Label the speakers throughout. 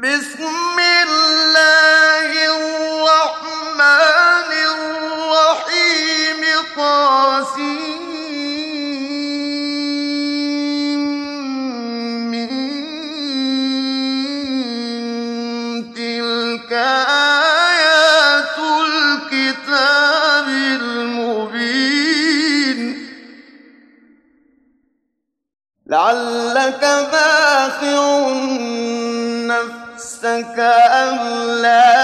Speaker 1: بسم كأن لا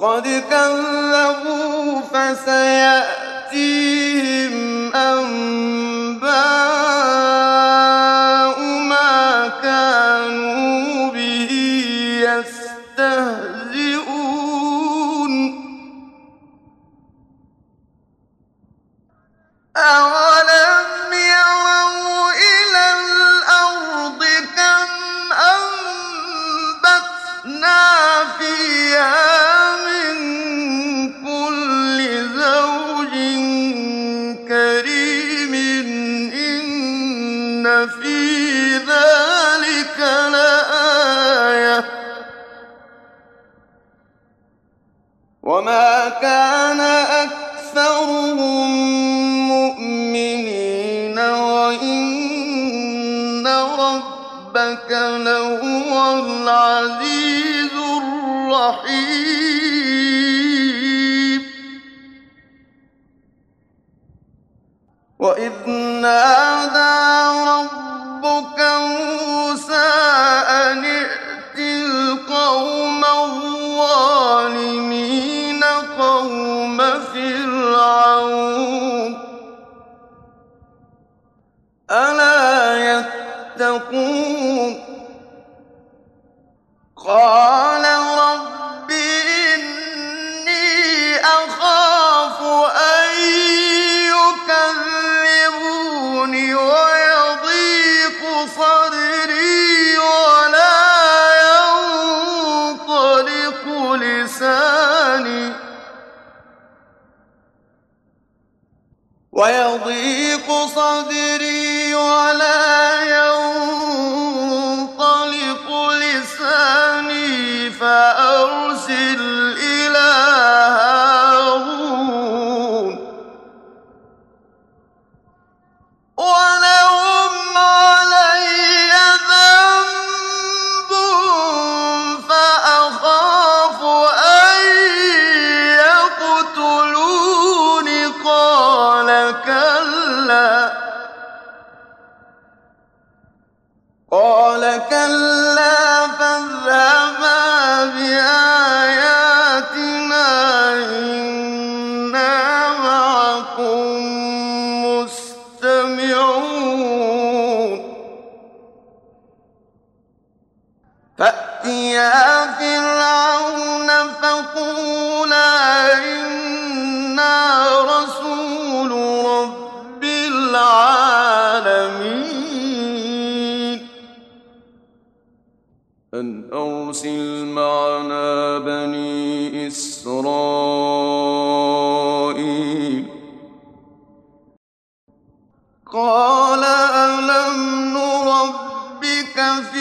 Speaker 1: فقد كذبوا فسيأتيهم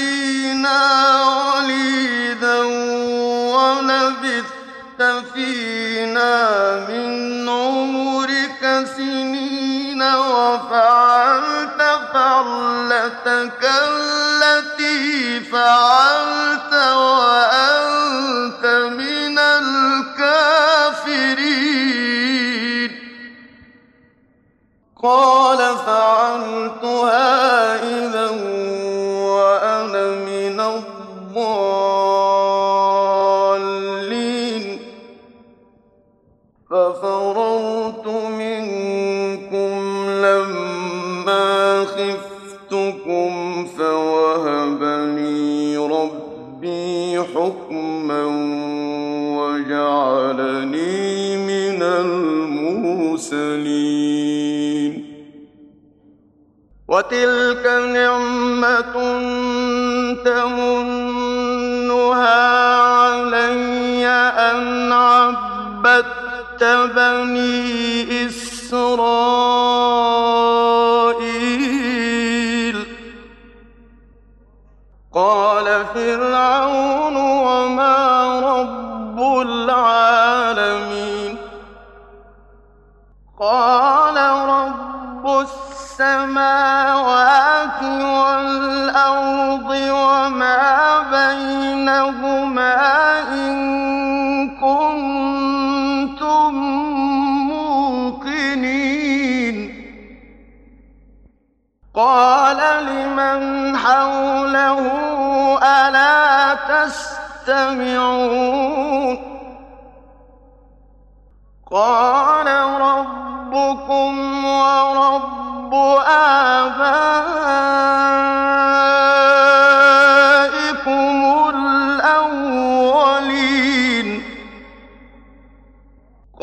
Speaker 1: فينا وليدا ولبثت فينا من عمرك سنين وفعلت فعلتك التي فعلت وتلك نعمة تمنها علي أن عبدت بني إسرائيل. بينهما إن كنتم موقنين. قال لمن حوله ألا تستمعون؟ قال ربكم ورب آبائكم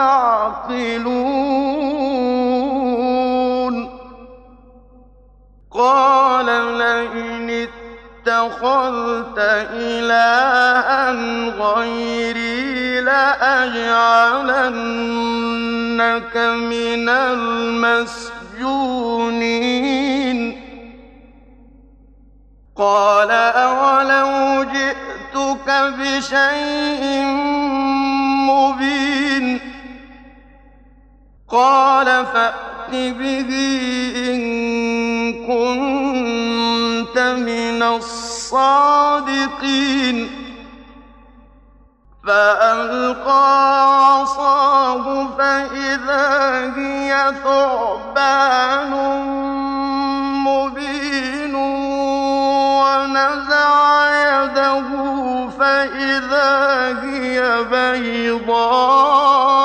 Speaker 1: تعقلون قال لئن اتخذت إلها غيري لأجعلنك من المسجونين. قال أولو جئتك بشيء فأت به إن كنت من الصادقين. فألقى عصاه فإذا هي ثعبان مبين ونزع يده فإذا هي بيضاء.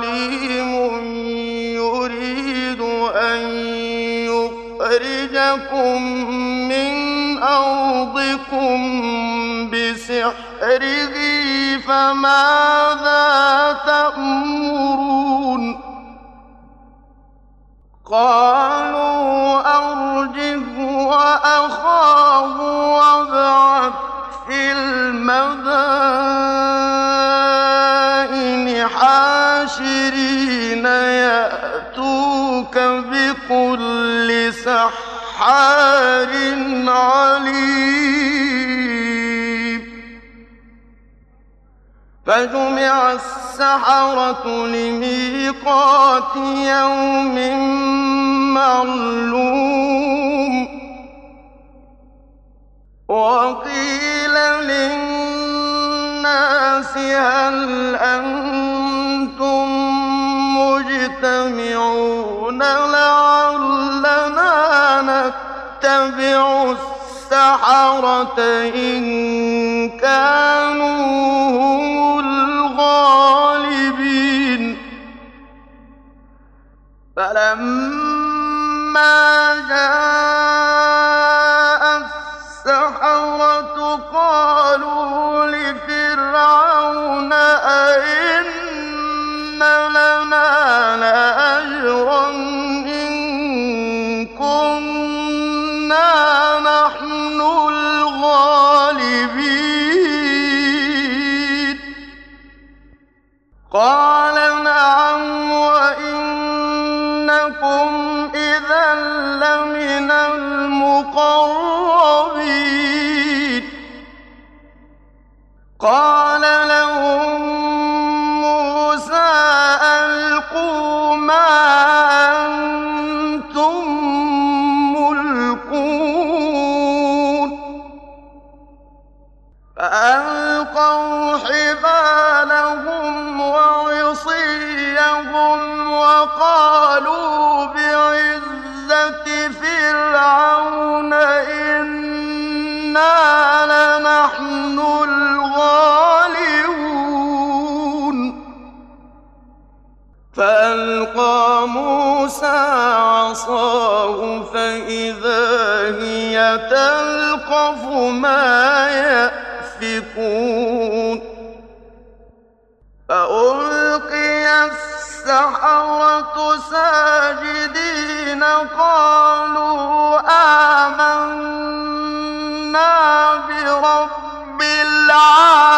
Speaker 1: عليم يريد أن يخرجكم من أرضكم بسحره فماذا تأمرون؟ قالوا أرجه وأخاه وابعث في المدائن. يأتوك بكل سحار عليم. فجمع السحرة لميقات يوم معلوم. وقيل للناس هل أنتم مجتمعون لعلنا نتبع السحرة إن كانوا هم الغالبين. فلما جاء يلقف ما يأفكون فألقي السحرة ساجدين قالوا آمنا برب العالمين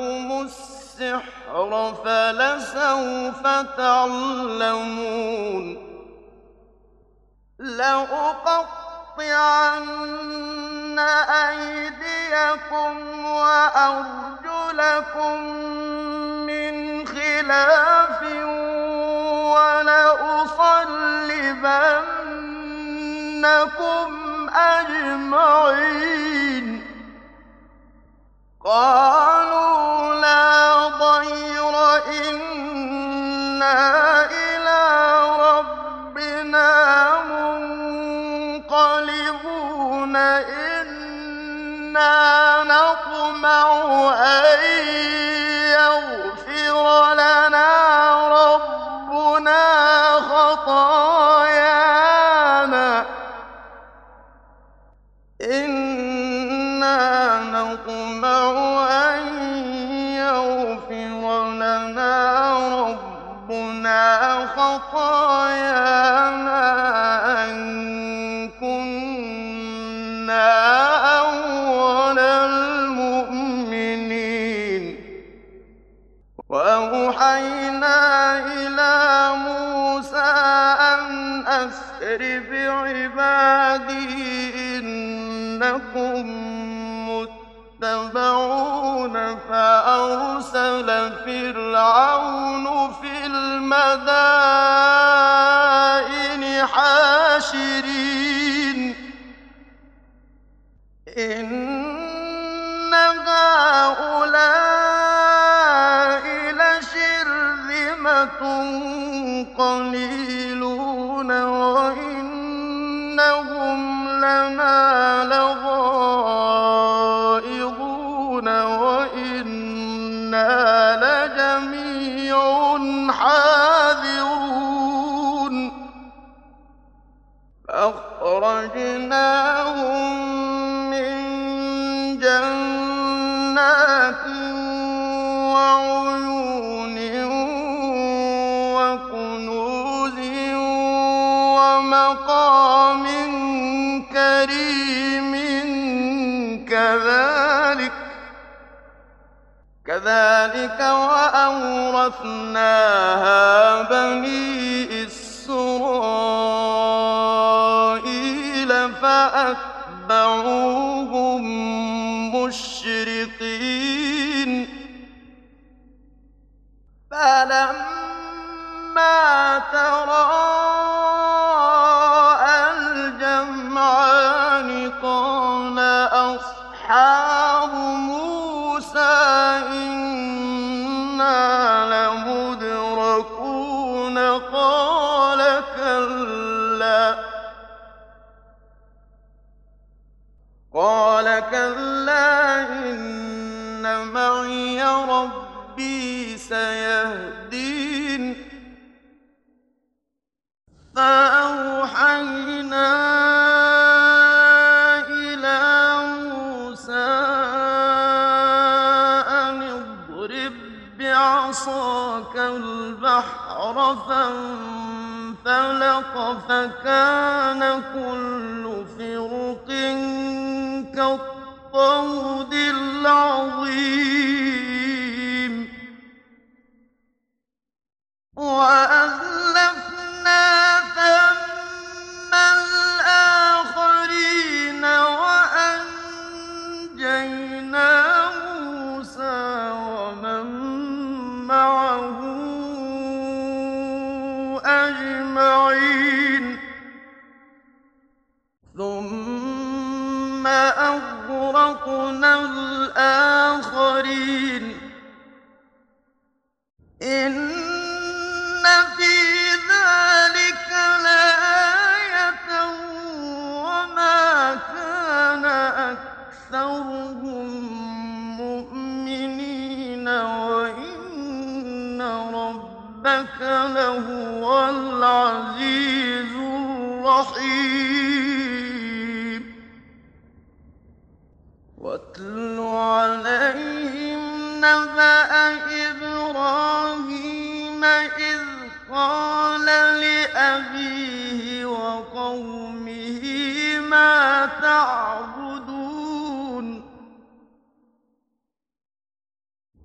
Speaker 1: لكم السحر فلسوف تعلمون لأقطعن أيديكم وأرجلكم من خلاف ولأصلبنكم أجمعين. قال كنا نطمع أن المدائن حاشرين. إن هؤلاء لشرذمة قليلون وإنهم لنا كذلك وأورثناها بني فانفلق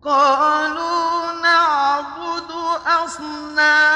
Speaker 1: قالوا نعبد أصناما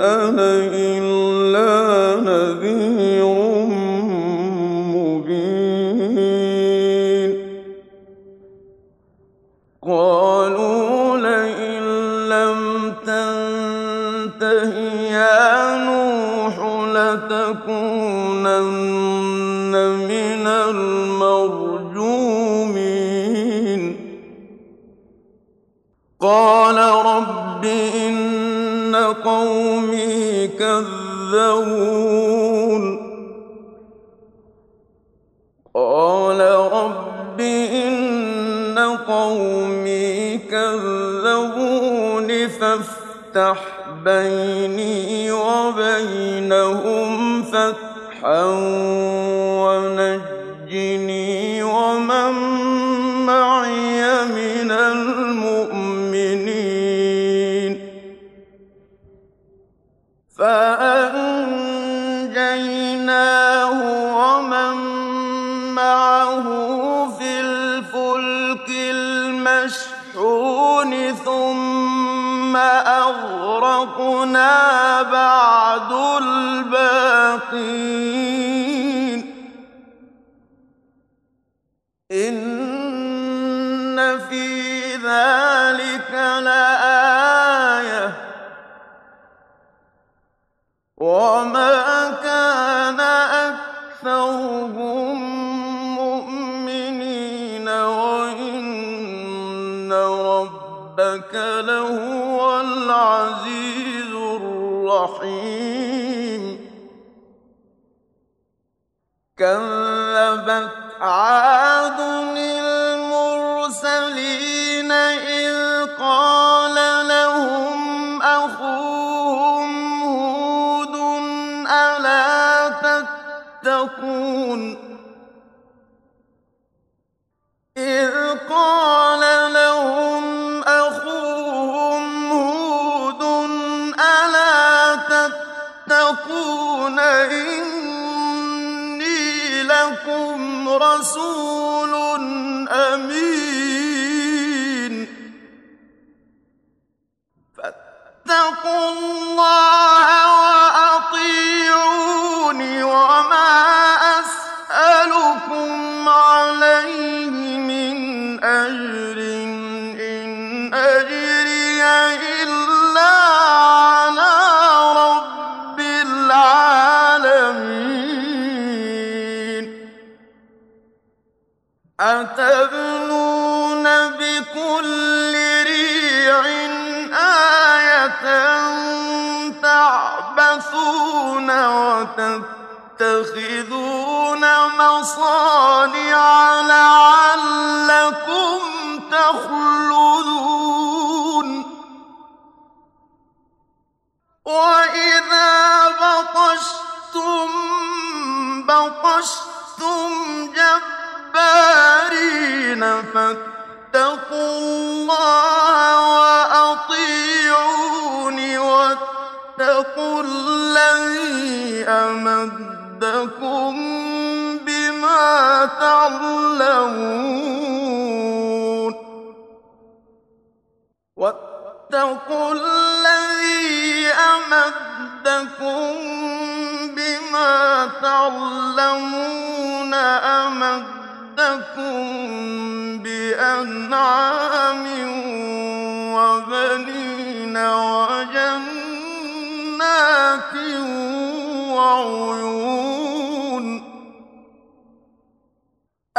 Speaker 1: أنا تكذبون قال رب إن قومي كذبون فافتح بيني وبينهم فتحا. خلقنا بعد الباقين مصانع لعلكم تخلدون. وإذا بطشتم بطشتم جبارين فاتقوا الله وأطيعون واتقوا الذي أمد تعلمون واتقوا الذي أمدكم بما تعلمون أمدكم بأنعام وبنين وجنات وعيون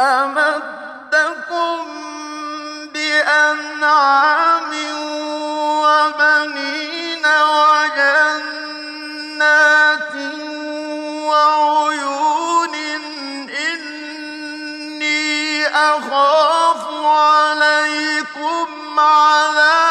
Speaker 1: أمدكم بأنعام وبنين وجنات وعيون إني أخاف عليكم عذاب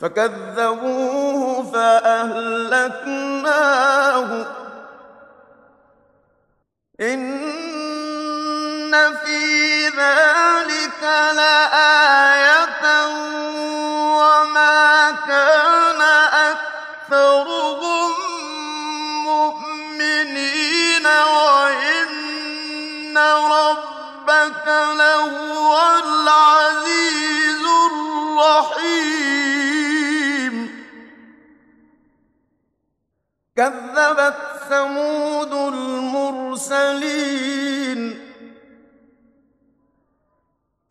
Speaker 1: فكذبوه فأهلكناه. إن في ذلك لآيات كذبت ثمود المرسلين.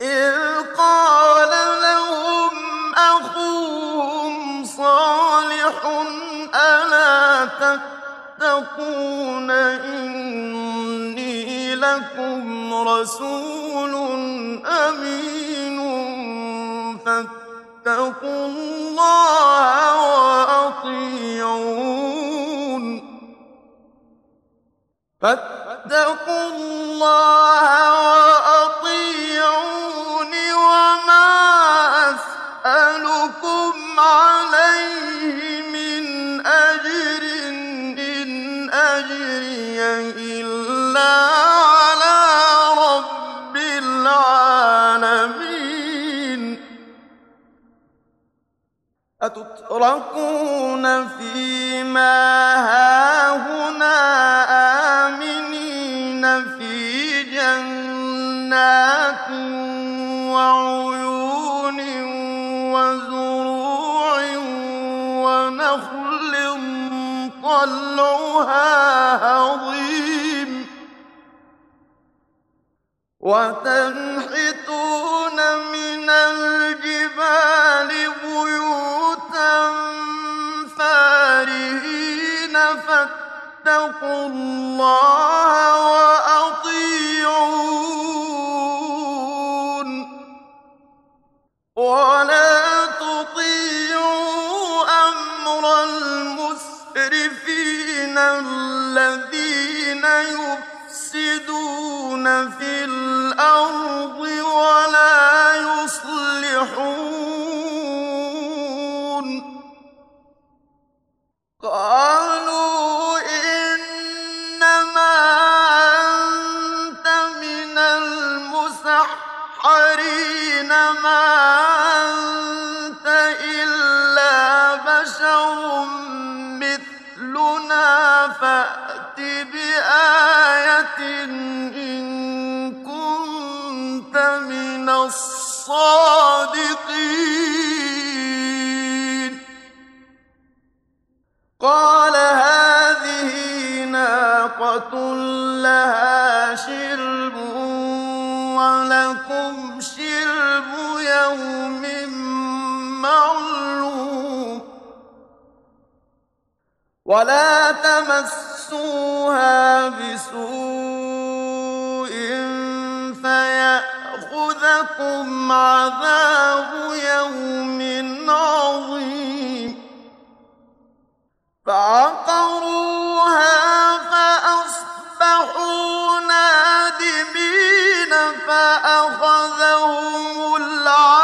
Speaker 1: إذ قال لهم أخوهم صالح ألا تتقون إني لكم رسول أمين؟ فاتقوا الله وأطيعون. فاتقوا الله وما أسألكم عليه من أجر إن أجري إلا على رب العالمين. أتتركون فيما وتنحتون من الجبال بيوتا فارهين فاتقوا الله المسحرين ما أنت إلا بشر مثلنا فأت بآية إن كنت من الصادقين. قال هذه ناقة لها شرب ولكم شرب يوم معلوم ولا تمسوها بسوء فيأخذكم عذاب يوم عظيم فعقروها فأصبحوا نادمين فأخذهم العذاب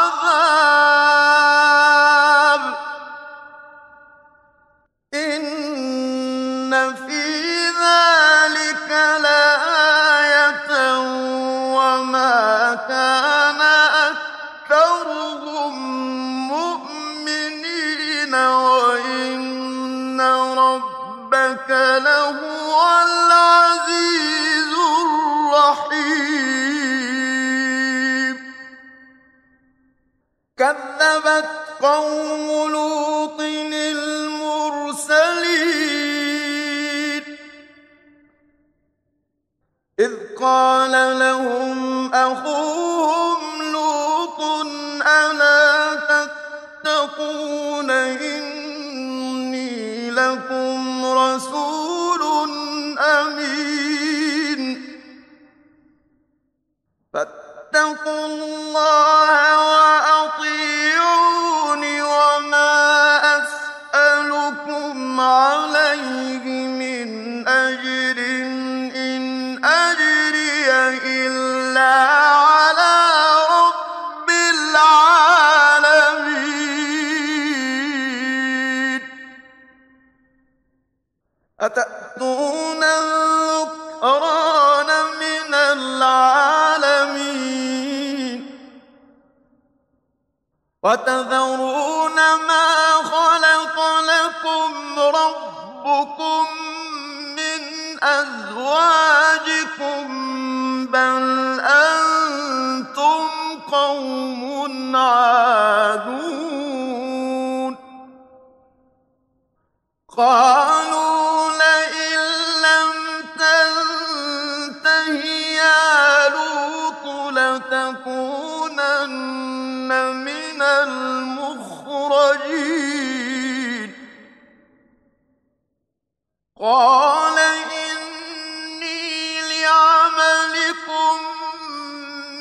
Speaker 1: كذبت قوم لوط المرسلين. إذ قال لهم أخوهم لوط ألا تتقون إني لكم رسول أمين. فاتقوا الله وأطيعون وتذرون ما خلق لكم ربكم من أزواجكم بل أنتم قوم عادون. قالوا من المخرجين. قال إني لعملكم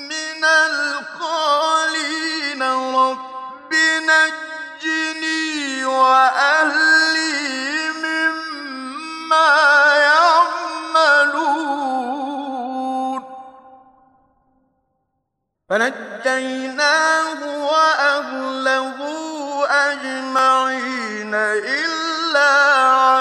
Speaker 1: من القالين. رب نجني وأهلي مما يعملون. فنجني فنجيناه وأهله أجمعين إلا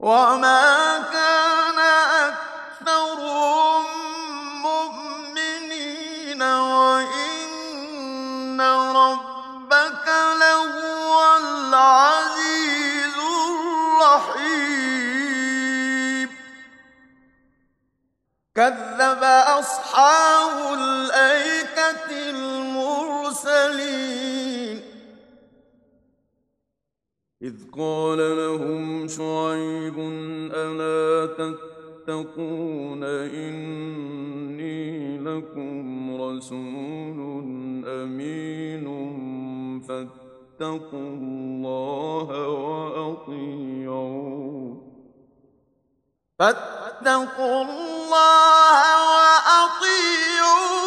Speaker 1: وما فاتقوا الله وأطيعون. فاتقوا الله وأطيعون.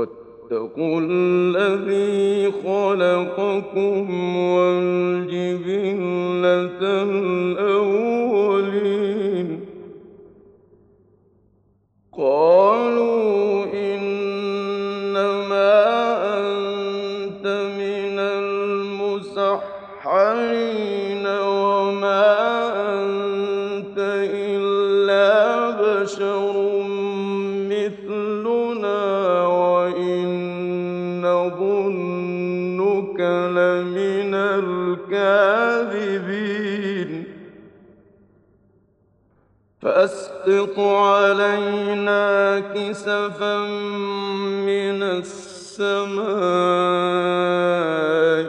Speaker 1: واتقوا الذي خلقكم والجبلة الأولين فأسقط علينا كسفا من السماء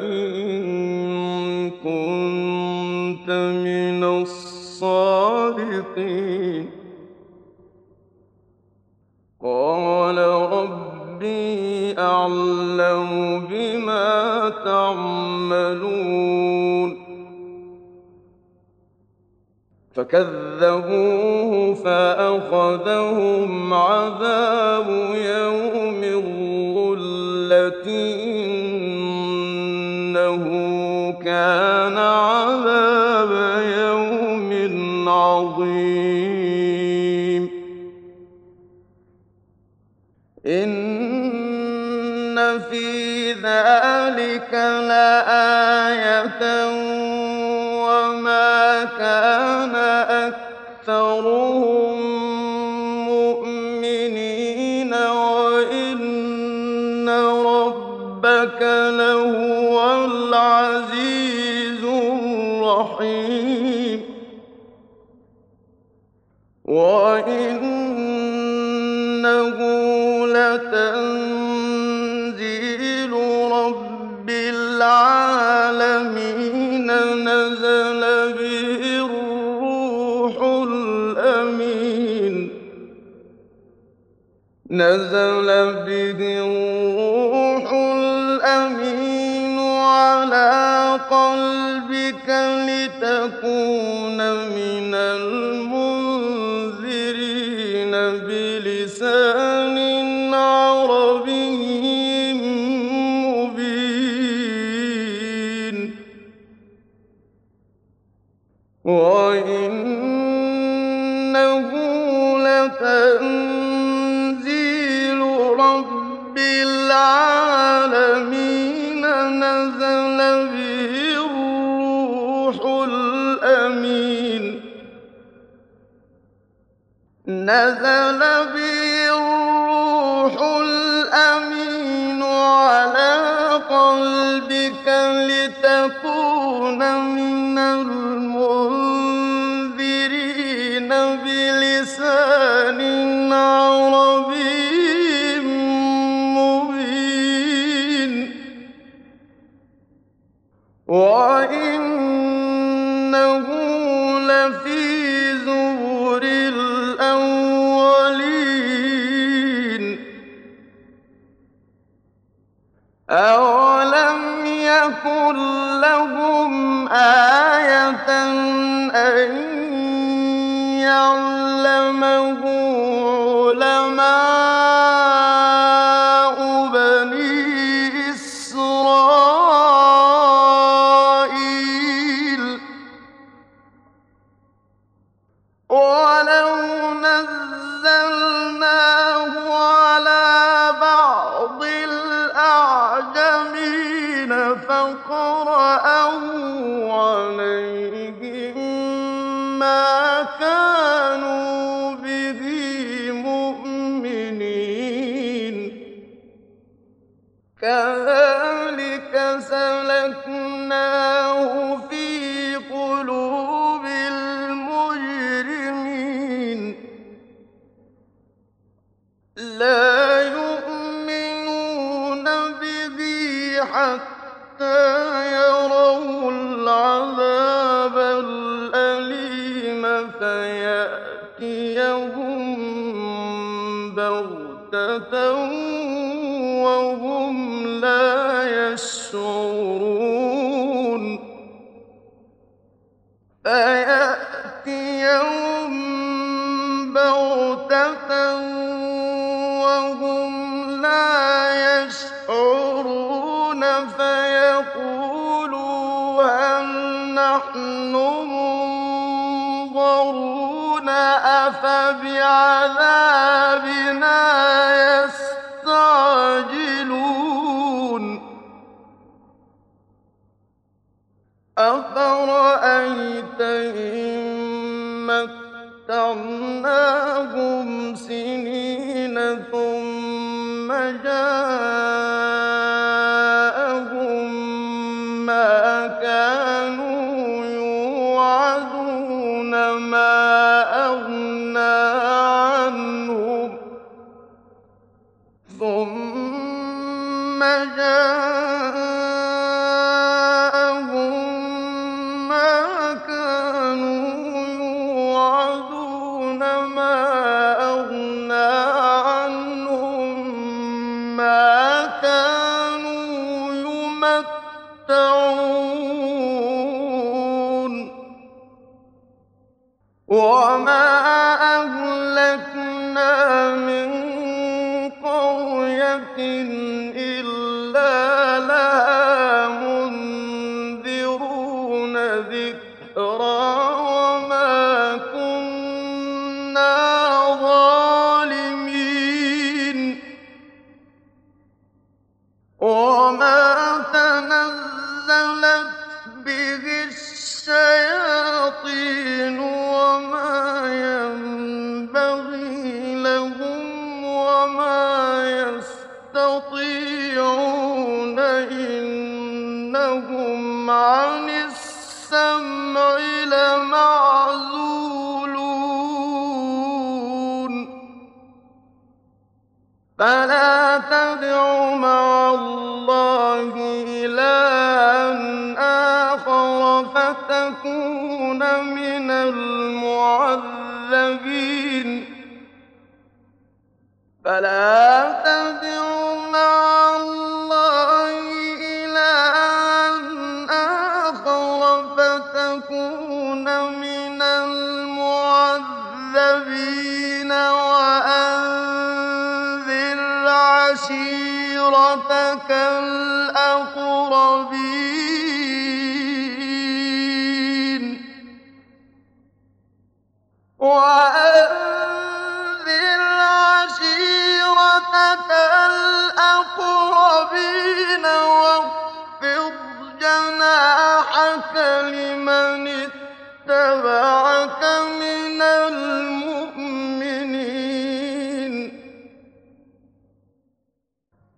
Speaker 1: إن كنت من قال ربي أعلم بما تعملون. فكذبوه فأخذهم عذاب يوم الظلة إنه كان عذاب يوم عظيم. إن في ذلك لآية وما كان أكثرهم مؤمنين وإن ربك لهو العزيز الرحيم. وإنه نزل به الروح الأمين على قلبك لتكون نزل به الأمين على قلبك لتكون من المؤمنين مقتدى وما أهلكنا من قرية فلا وأنذر عشيرتك الأقربين واخفض جناحك لمن اتبعك من المؤمنين.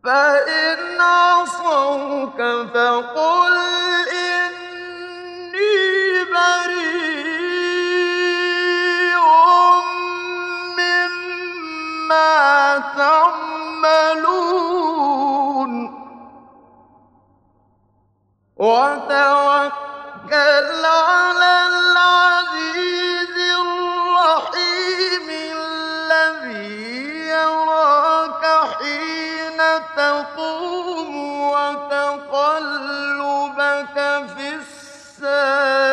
Speaker 1: فإن عصوك فقل وتوكل على العزيز الرحيم الذي يراك حين تقوم وتقلبك في الساجدين.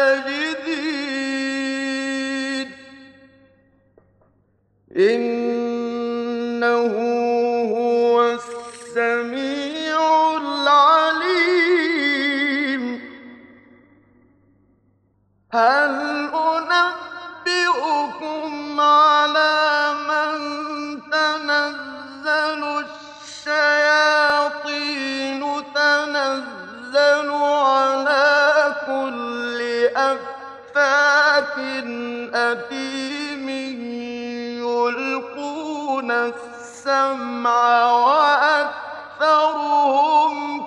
Speaker 1: يلقون السمع وأكثرهم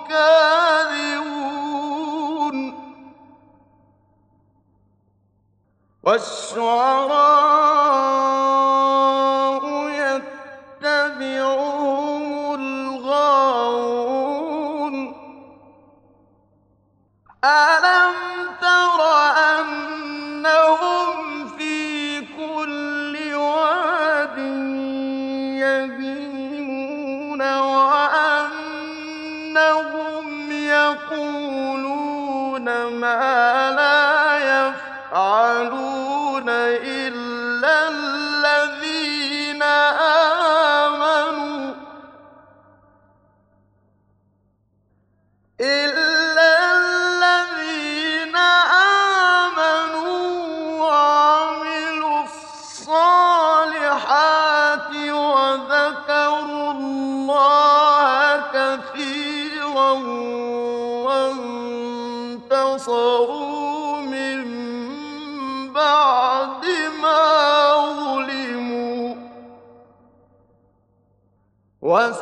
Speaker 1: كاذبون. والشعراء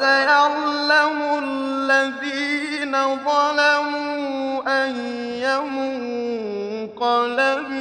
Speaker 1: وسيعلم الذين ظلموا أي منقلب